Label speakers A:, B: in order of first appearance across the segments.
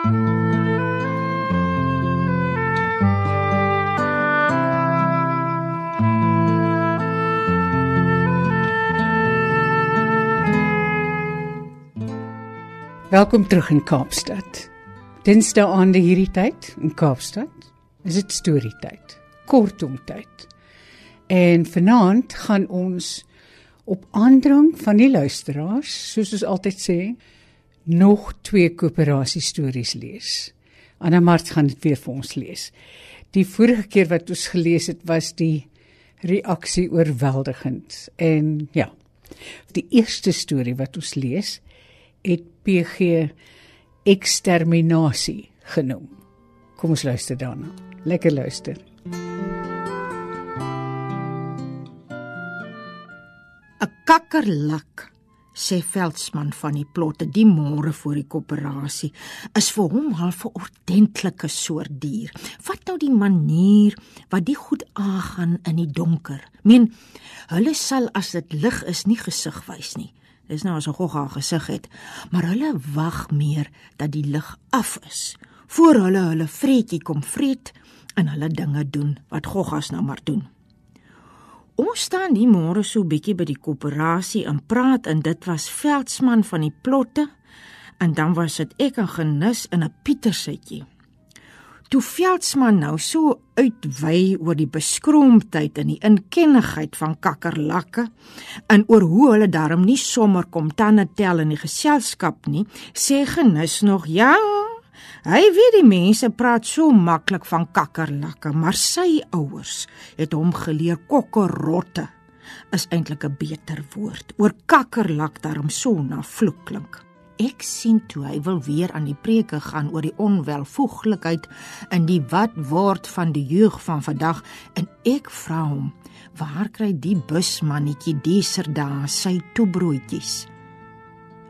A: Welkom terug in Kaapstad. Dinsdae aande hierdie tyd in Kaapstad is dit storietyd. Kortom tyd. En vanaand gaan ons op aandrang van die luisteraars, soos ons altyd sê, nog twee koöperasie stories lees. Anna Mart gaan dit weer vir ons lees. Die vorige keer wat ons gelees het was die reaksie oorweldigend en ja. Die eerste storie wat ons lees het PG eksterminasie genoem. Kom ons luister daarna. Lekker luister.
B: "’n Kakkerlak," sê Veldsmann van die plotte die môre voor die koöperasie, is vir hom half 'n ordentlike soort dier. Wat nou die manier wat die goed aangaan in die donker. Meen, hulle sal as dit lig is nie gesig wys nie. Dis nou as 'n gogga gesig het, maar hulle wag meer dat die lig af is voor hulle hulle vreetjie kom vreet en hulle dinge doen wat goggas nou maar doen. Ons staan nie môre so bietjie by die koöperasie en praat en dit was Veldsmann van die plotte en dan was dit ek en Genis in 'n Pietersetjie. Toe Veldsmann nou so uitwy oor die beskroomdheid en die inkennigheid van kakkerlakke en oor hoe hulle daarom nie sommer kom tande tel in die geselskap nie, sê genis nog ja. Hy weet die mense praat so maklik van kakkerlakke, maar sy ouers het hom geleer kokkerotte is eintlik 'n beter woord. Oor kakkerlak daarom so na vloek klink. Ek sien toe hy wil weer aan die preke gaan oor die onwelvoeglikheid in die wat word van die jeug van vandag en ek vra hom waar kry die busmannetjie deser daar sy toebroodjies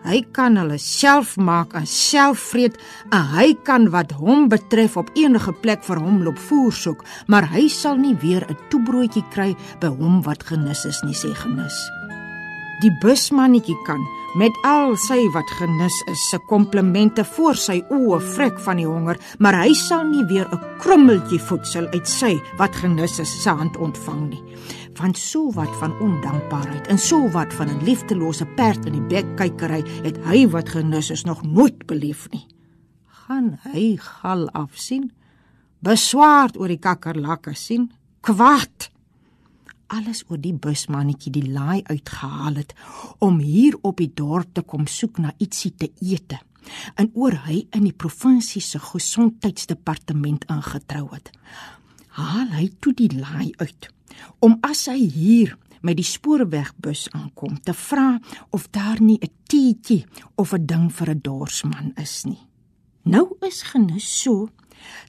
B: Hy kan hulle self maak en self vreet en hy kan wat hom betref op enige plek vir hom loop voer soek maar hy sal nie weer 'n toebroodjie kry by hom wat genis is nie sê genis Die busmannetjie kan met al sy wat genis is se komplimente voor sy oë vrek van die honger, maar hy sal nie weer 'n krummeltjie voedsel uit sy wat genis is se hand ontvang nie. Want so wat van ondankbaarheid en so wat van 'n liefdelose perd in die bekkykery het hy wat genis is nog nooit beleef nie. Gaan hy gal afsien? Beswaard oor die kakkerlakke sien? Kwaad alles oor die busmannetjie die laai uitgehaal het om hier op die dorp te kom soek na ietsie te eet. En oor hy in die provinsie se gesondheidsdepartement ingetrou het. Haal hy toe die laai uit om as hy hier met die spoorwegbus aankom te vra of daar nie 'n teetjie of 'n ding vir 'n dorsman is nie. Nou is genis so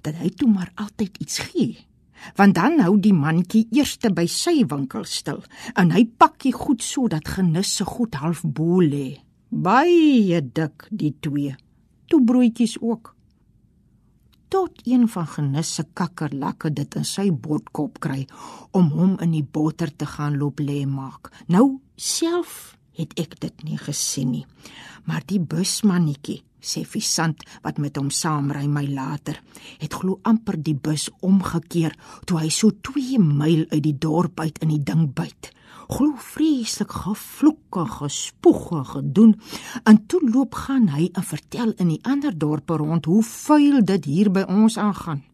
B: dat hy toe maar altyd iets gee want dan hou die mannetjie eerste by sy winkel stil en hy pak die goed sodat genis se goed half bo lê. Baie dik die twee. Toe broodjies ook. Tot een van genis se kakkerlakke dit in sy botkop kry om hom in die botter te gaan loop lê maak. Nou self het ek dit nie gesien nie. Maar die busmannetjie sê Visant wat met hom saamry my later, het glo amper die bus omgekeer toe hy so 2 myl uit die dorp uit in die ding byt. Glo vreeslik gevloek en gespoeg en gedoen. En toe loop gaan hy en vertel in die ander dorpe rond hoe vuil dit hier by ons aangaan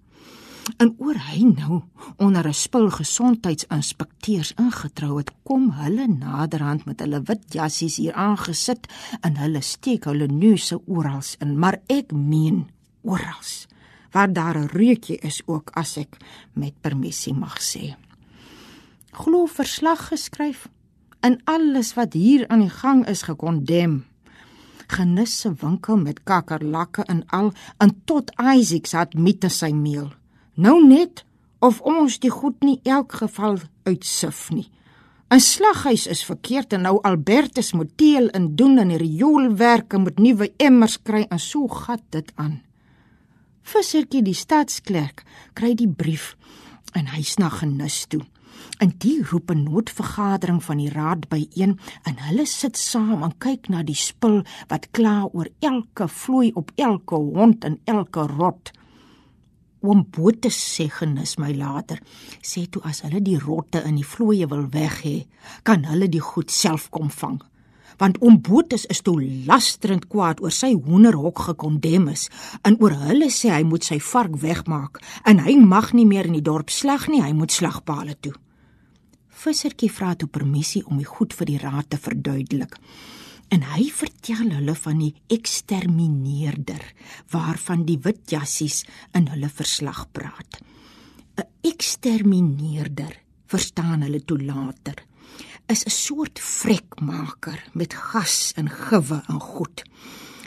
B: en oor hy nou onder 'n spul gesondheidsinspekteurs ingetrou het, kom hulle naderhand met hulle wit jassies hier aangesit en hulle steek hulle neuse oral in, maar ek meen oral waar daar 'n reukie is ook as ek met permissie mag sê. Glo verslag geskryf en alles wat hier aan die gang is gekondem genisse winkel met kakkerlakke en al en tot Isaacs het met sy meel Nou net of ons die goed nie elk geval uitsif nie. 'n Slaghuis is verkeerd en nou Albertus moet teel en doen en die rioolwerke moet nuwe emmers kry en so gat dit aan. Vissertjie die stadsklerk kry die brief en hy snag genis toe. En die roep 'n noodvergadering van die raad byeen en hulle sit saam en kyk na die spul wat kla oor elke vloei op elke hond en elke rot. Oom Bote sê genis my later, sê toe as hulle die rotte in die vloeie wil weg hê, kan hulle die goed self kom vang want oom Botus is toe lasterend kwaad oor sy hoenderhok gekondem is en oor hulle sê hy moet sy vark wegmaak en hy mag nie meer in die dorp slag nie, hy moet slagpale toe. Vissertjie vra toe permissie om die goed vir die raad te verduidelik. En hy vertel hulle van die ekstermineerder waarvan die wit jassies in hulle verslag praat. 'n Ekstermineerder, verstaan hulle toe later is 'n soort vrekmaker met gas en gewe en goed.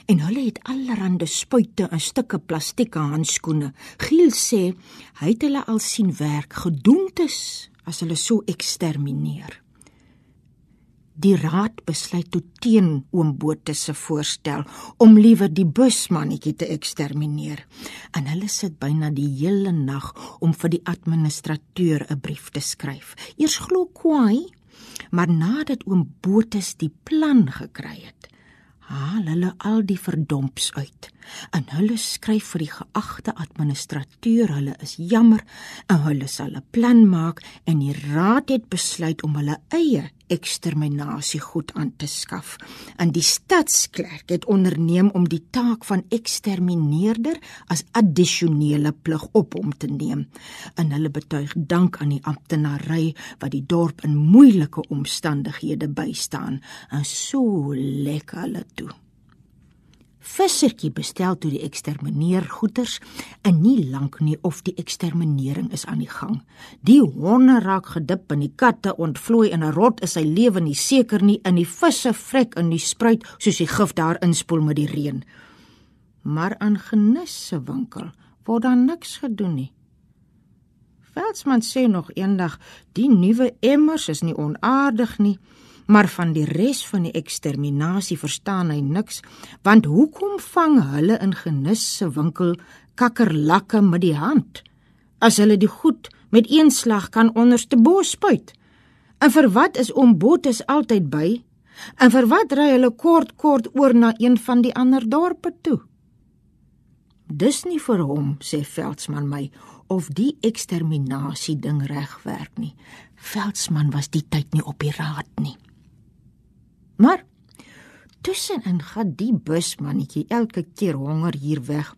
B: En hulle het allerlei spuite en stukke plastieke handskoene. Giel sê hy het hulle al sien werk gedoentes as hulle so ekstermineer. Die raad besluit toe teen oom Bote se voorstel om liewer die busmannetjie te ekstermineer. En hulle sit byna die hele nag om vir die administrateur 'n brief te skryf. Eers glo kwaai maar nadat oom Botus die plan gekry het, haal hulle al die verdomps uit. En hulle skryf vir die geagte administrateur, hulle is jammer en hulle sal 'n plan maak en die raad het besluit om hulle eie eksterminasie goed aan te skaf. En die stadsklerk het onderneem om die taak van ekstermineerder as addisionele plig op hom te neem. En hulle betuig dank aan die amptenary wat die dorp in moeilike omstandighede bystaan en so lekker hulle toe. Vissertjie bestel toe die ekstermineer goeders en nie lank nie of die eksterminering is aan die gang. Die honde raak gedip en die katte ontvlooi in 'n rot is sy lewe nie seker nie in die visse vrek in die spruit soos die gif daar inspoel met die reën. Maar aan genis se winkel word daar niks gedoen nie. Veldsmann sê nog eendag die nuwe emmers is nie onaardig nie maar van die res van die eksterminasie verstaan hy niks want hoekom vang hulle in genis se winkel kakkerlakke met die hand as hulle die goed met een slag kan onderste bo spuit? En vir wat is oom Botus altyd by? En vir wat ry hulle kort kort oor na een van die ander dorpe toe? Dis nie vir hom sê veldsmann my of die eksterminasie ding reg werk nie. Veldsmann was die tyd nie op die raad nie Maar tussenin gaan die busmannetjie elke keer honger hier weg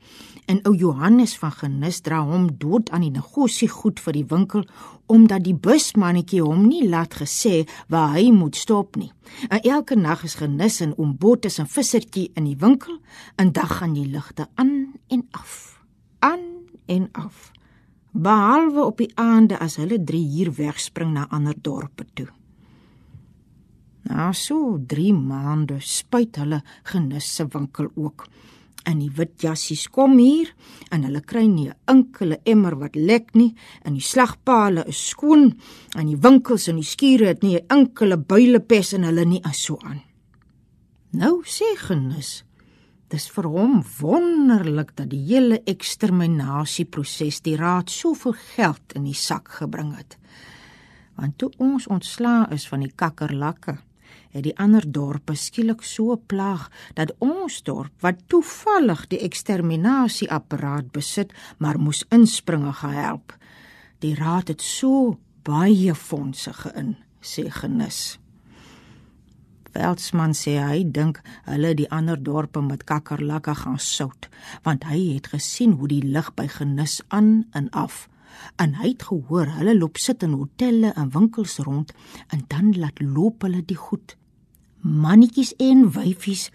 B: en ou Johannes van Genis dra hom dood aan die negosie goed vir die winkel omdat die busmannetjie hom nie laat gesê waar hy moet stop nie. En elke nag is Genis en oom Bottes en vissertjie in die winkel en dag gaan die ligte aan en af. Aan en af. Behalwe op die aande as hulle drie hier wegspring na ander dorpe toe. Na so 3 maande spuit hulle genis se winkel ook. En die wit jassies kom hier en hulle kry nie 'n enkele emmer wat lek nie en die slagpale is skoon en die winkels en die skure het nie 'n enkele builepes in hulle nie as so aan. Nou sê genis Dis vir hom wonderlik dat die hele eksterminasieproses die raad soveel geld in die sak gebring het. Want toe ons ontslaa is van die kakkerlakke, het die ander dorpe skielik so plaag dat ons dorp wat toevallig die eksterminasieapparaat besit, maar moes inspringe gehelp. Die raad het so baie fondse gein, sê genis. Veldsmann sê hy dink hulle die ander dorpe met kakkerlakke gaan sout, want hy het gesien hoe die lig by genis aan en af en hy het gehoor hulle loop sit in hotelle en winkels rond en dan laat loop hulle die goed mannetjies en wyfies,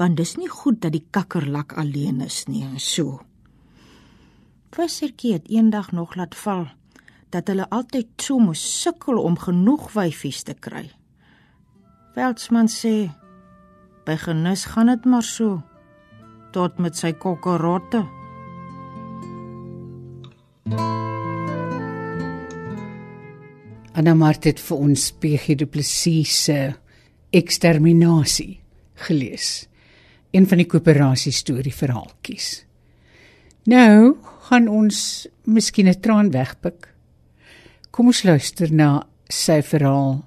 B: want dis nie goed dat die kakkerlak alleen is nie en so. Vissertjie het eendag nog laat val dat hulle altyd so moes sukkel om genoeg wyfies te kry. Veldsmann sê by genis gaan dit maar so tot met sy kokkerotte.
A: Anna Mart het vir ons PG Du Plessis se eksterminasie gelees. Een van die koöperasie storie verhaaltjies. Nou gaan ons miskien 'n traan wegpik. Kom ons luister na sy verhaal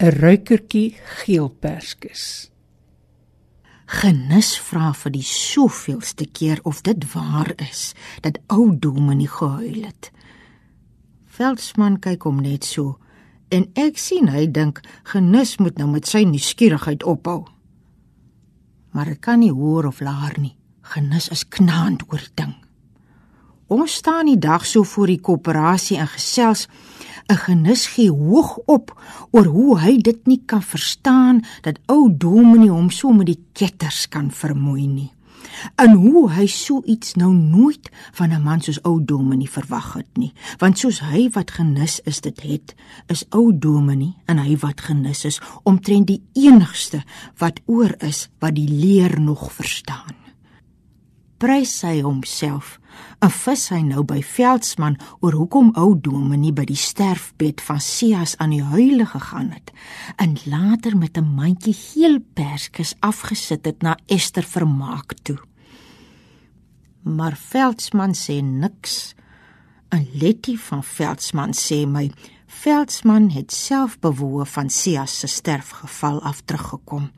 A: 'n ruikertjie geelperskes.
B: Genis vra vir die soveelste keer of dit waar is dat ou Dominee gehuil het. Veldsmann kyk hom net so en ek sien hy dink Genis moet nou met sy nuuskierigheid ophou. Maar ek kan nie hoor of laar nie. Genis is knaand oor die ding. Ons staan die dag so voor die koöperasie en gesels 'n genis gee hoog op oor hoe hy dit nie kan verstaan dat ou Dominee hom so met die ketters kan vermoei nie. En hoe hy so iets nou nooit van 'n man soos ou Dominee verwag het nie, want soos hy wat genis is dit het, is ou Dominee en hy wat genis is omtrent die enigste wat oor is wat die leer nog verstaan prys hy homself. 'n Vis hy nou by Veldsmann oor hoekom ou Dominee by die sterfbed van Sias aan die huile gegaan het en later met 'n mandjie geel perskes afgesit het na Ester vermaak toe. Maar Veldsmann sê niks. En Letty van Veldsmann sê my Veldsmann het self bewoe van Sia se sterfgeval af teruggekom.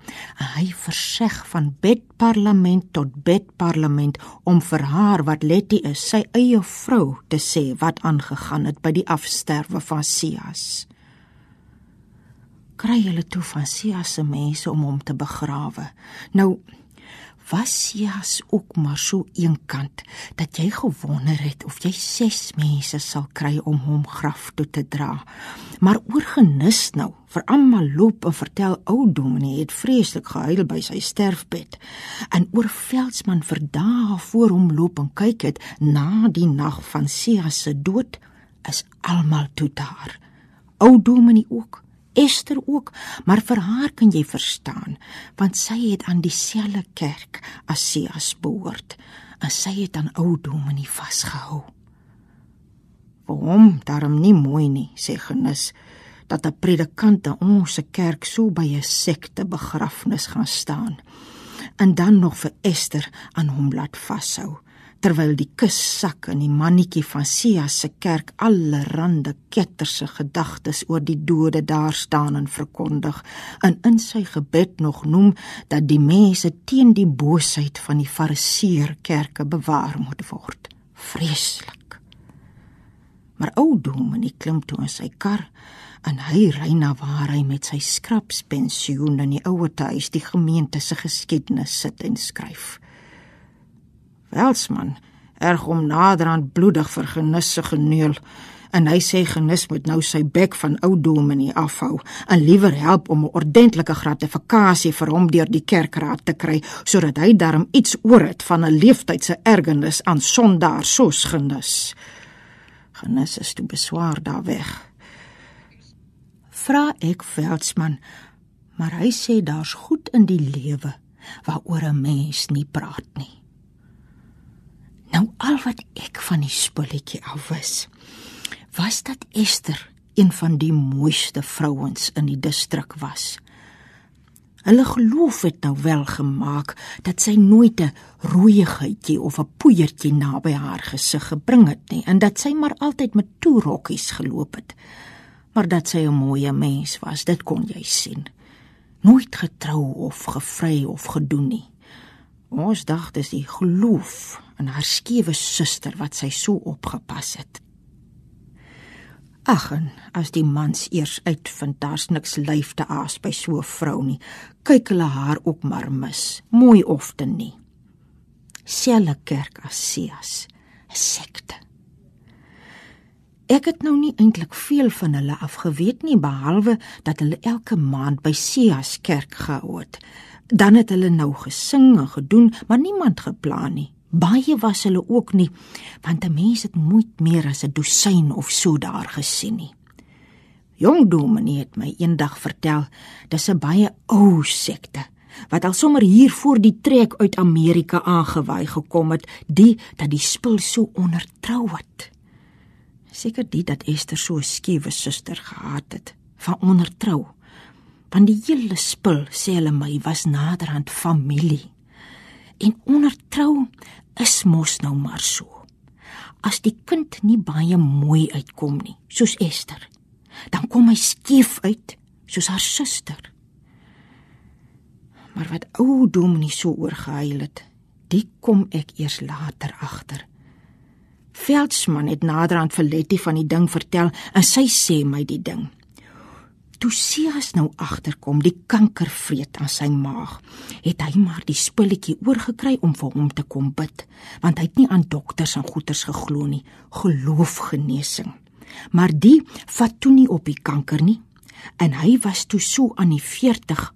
B: Hy verseg van bedparlement tot bedparlement om vir haar wat Letty is, sy eie vrou, te sê wat aangegaan het by die afsterwe van Sias. Kry hulle toe van Sias se mense om hom te begrawe. Nou was jas ook maar so eenkant dat jy gewonder het of jy ses mense sal kry om hom graf toe te dra. Maar oor genis nou, vir almal loop en vertel ou Dominee het vreeslik gehuil by sy sterfbed. En oor Veldsmann vir dae voor hom loop en kyk het na die nag van Sia se dood is almal toe daar. Ou Dominee ook Esther ook, maar vir haar kan jy verstaan, want sy het aan dieselfde kerk as Sias behoort, en sy het aan ou Dominee vasgehou. Hom daarom nie mooi nie, sê Genis, dat 'n predikant in ons kerk so by 'n sekte begrafnis gaan staan en dan nog vir Esther aan hom laat vashou terwyl die kus sak in die mannetjie van Sia se kerk allerhande ketterse gedagtes oor die dode daar staan en verkondig en in sy gebed nog noem dat die mense teen die boosheid van die fariseer kerke bewaar moet word. Vreeslik. Maar ou Dominee klim toe in sy kar en hy ry na waar hy met sy skrapspensioen in die ouer huis die gemeente se geskiedenis sit en skryf Elsman erg om naderhand bloedig vir genis se geneul en hy sê genis moet nou sy bek van ou dominee afhou en liewer help om 'n ordentlike gratifikasie vir hom deur die kerkraad te kry sodat hy darm iets oor het van 'n leeftydse ergernis aan sondaar soos genis. Genis is toe beswaar daar weg. Vra ek Veldsmann, maar hy sê daar's goed in die lewe waaroor 'n mens nie praat nie. Nou al wat ek van die spulletjie af was, was dat Esther een van die mooiste vrouens in die distrik was. Hulle geloof het nou wel gemaak dat sy nooit 'n rooiigheidjie of 'n poeiertjie naby haar gesig gebring het nie en dat sy maar altyd met toerokkies geloop het. Maar dat sy 'n mooi mens was, dit kon jy sien. Nooit getrou of gevry of gedoen nie. Ons dag dis die geloof in haar skewe suster wat sy so opgepas het. Ag en as die mans eers uitvind daar's niks lyf te aas by so 'n vrou nie, kyk hulle haar ook maar mis, mooi of te nie. Selle kerk as Sias, 'n sekte. Ek het nou nie eintlik veel van hulle afgeweet nie behalwe dat hulle elke maand by Sias kerk gehou het. Dan het hulle nou gesing en gedoen, maar niemand geplan nie. Baie was hulle ook nie, want 'n mens het nooit meer as 'n dosyn of so daar gesien nie. Jong Dominee het my eendag vertel, dis 'n baie ou sekte wat al sommer hier voor die trek uit Amerika aangewy gekom het, die dat die spul so ondertrou het. Seker dit dat Esther so 'n skiewe suster gehad het van ondertrou want die hele spul sê hulle my was naderhand familie en ondertrou is mos nou maar so as die kind nie baie mooi uitkom nie, soos Esther, dan kom hy skeef uit, soos haar suster. Maar wat ou Dominee so oorgehuil het, dit kom ek eers later agter. Veldsmann het naderhand vir Letty van die ding vertel en sy sê my die ding. Toe Sias nou agterkom, die kanker vreet aan sy maag, het hy maar die spulletjie oorgekry om vir hom te kom bid, want hy het nie aan dokters en goeters geglo nie, geloofgenesing. Maar die vat toe nie op die kanker nie, en hy was toe so aan die 40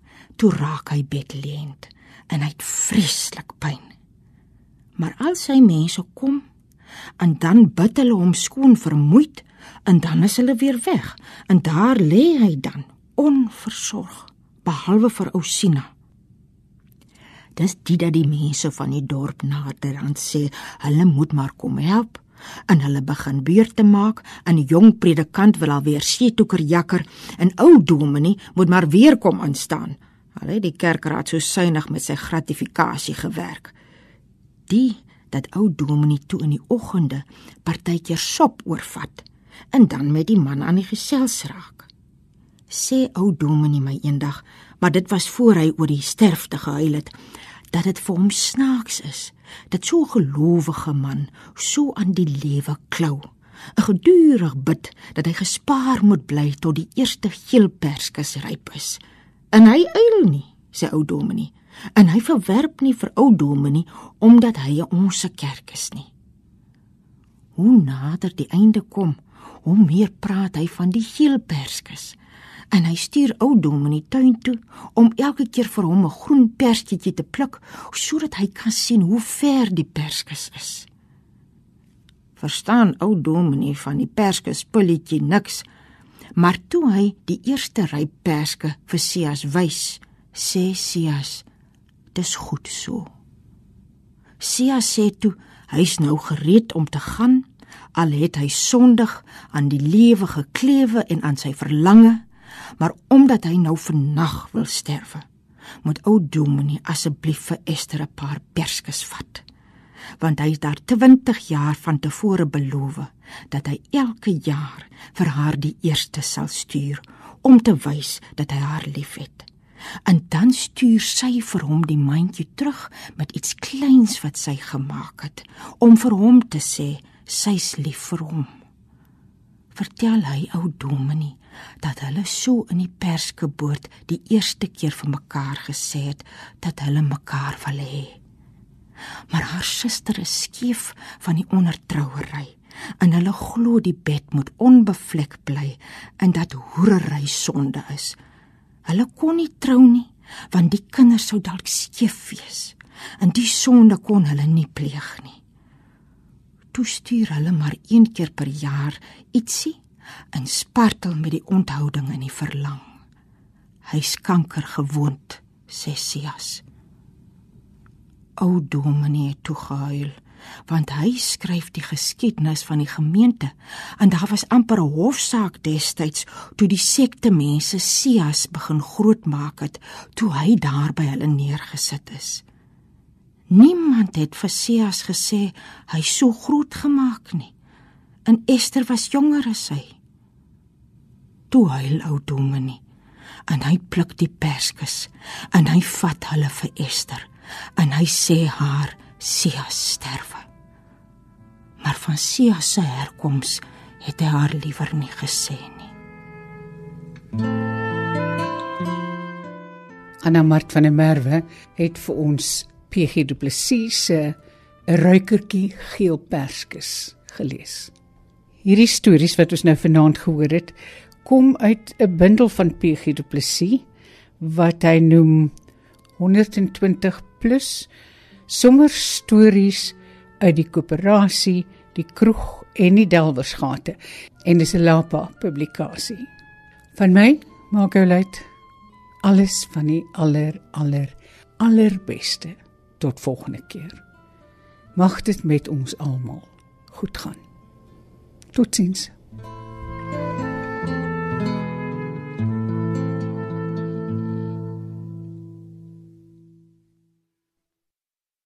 B: toe raak hy bedlend en hy het vreeslik pyn. Maar al sy mense kom en dan bid hulle hom skoon vermoeid en dan is hulle weer weg en daar lê hy dan onversorg behalwe vir Ousina. Dis dit dat die mense van die dorp nader aan sê hulle moet maar kom help en hulle begin beurte maak en die jong predikant wil alweer seetoeker jakker en ou dominee moet maar weer kom aanstaan. Al het die kerkraad so suinig met sy gratifikasie gewerk. Die dat ou dominee toe in die oggende partykeer sop oorvat en dan met die man aan die gesels raak. Sê ou dominee my eendag, maar dit was voor hy oor die sterfte gehuil het, dat dit vir hom snaaks is dat so 'n gelowige man so aan die lewe klou. 'n Gedurig bid dat hy gespaar moet bly tot die eerste geel perskes ryp is. En hy eil nie, sê ou dominee en hy verwerp nie vir ou dominee omdat hy 'n onse kerk is nie. Hoe nader die einde kom, hoe meer praat hy van die geel perskes. En hy stuur ou dominee tuin toe om elke keer vir hom 'n groen perskietjie te pluk sodat hy kan sien hoe ver die perskes is. Verstaan ou dominee van die perskes pulletjie niks, maar toe hy die eerste ryp perske vir Sias wys, sê Sias: dis goed so. Sia sê toe hy's nou gereed om te gaan, al het hy sondig aan die lewe geklewe en aan sy verlange, maar omdat hy nou vannag wil sterwe, moet ou Dominee asseblief vir Esther 'n paar perskes vat want hy het daar 20 jaar van tevore beloof dat hy elke jaar vir haar die eerste sal stuur om te wys dat hy haar liefhet. En dan stuur sy vir hom die mandjie terug met iets kleins wat sy gemaak het om vir hom te sê sy's lief vir hom. Vertel hy ou Dominee dat hulle so in die perskeboord die eerste keer vir mekaar gesê het dat hulle mekaar wil hê. Maar haar suster is skief van die ondertrouery en hulle glo die bed moet onbevlek bly en dat hoerery sonde is. Hulle kon nie trou nie, want die kinders sou dalk skeef wees. En die sonde kon hulle nie pleeg nie. Toe stuur hulle maar een keer per jaar ietsie en spartel met die onthouding en die verlang. Hy's kanker gewoond, sê Sias. Ou Dominee toe gehuil want hy skryf die geskiedenis van die gemeente en daar was amper 'n hofsaak destyds toe die sekte mense Sias begin grootmaak het toe hy daar by hulle neergesit is. Niemand het vir Sias gesê hy so groot gemaak nie. En Esther was jonger as hy. Toe huil ou Dominee en hy pluk die perskes en hy vat hulle vir Esther en hy sê haar Sia sterwe. Maar van Sia se herkoms het hy haar liewer nie gesê nie.
A: Anna Mart van der Merwe het vir ons PG Du Plessis se ruikertjie geel perskes gelees. Hierdie stories wat ons nou vanaand gehoor het, kom uit 'n bundel van PG Du Plessis wat hy noem 120 plus sommer stories uit die koöperasie, die kroeg en die Delwersgate en dis 'n Lapa publikasie. Van my maak jou luit alles van die aller aller allerbeste tot volgende keer. Mag dit met ons almal goed gaan. Totsiens.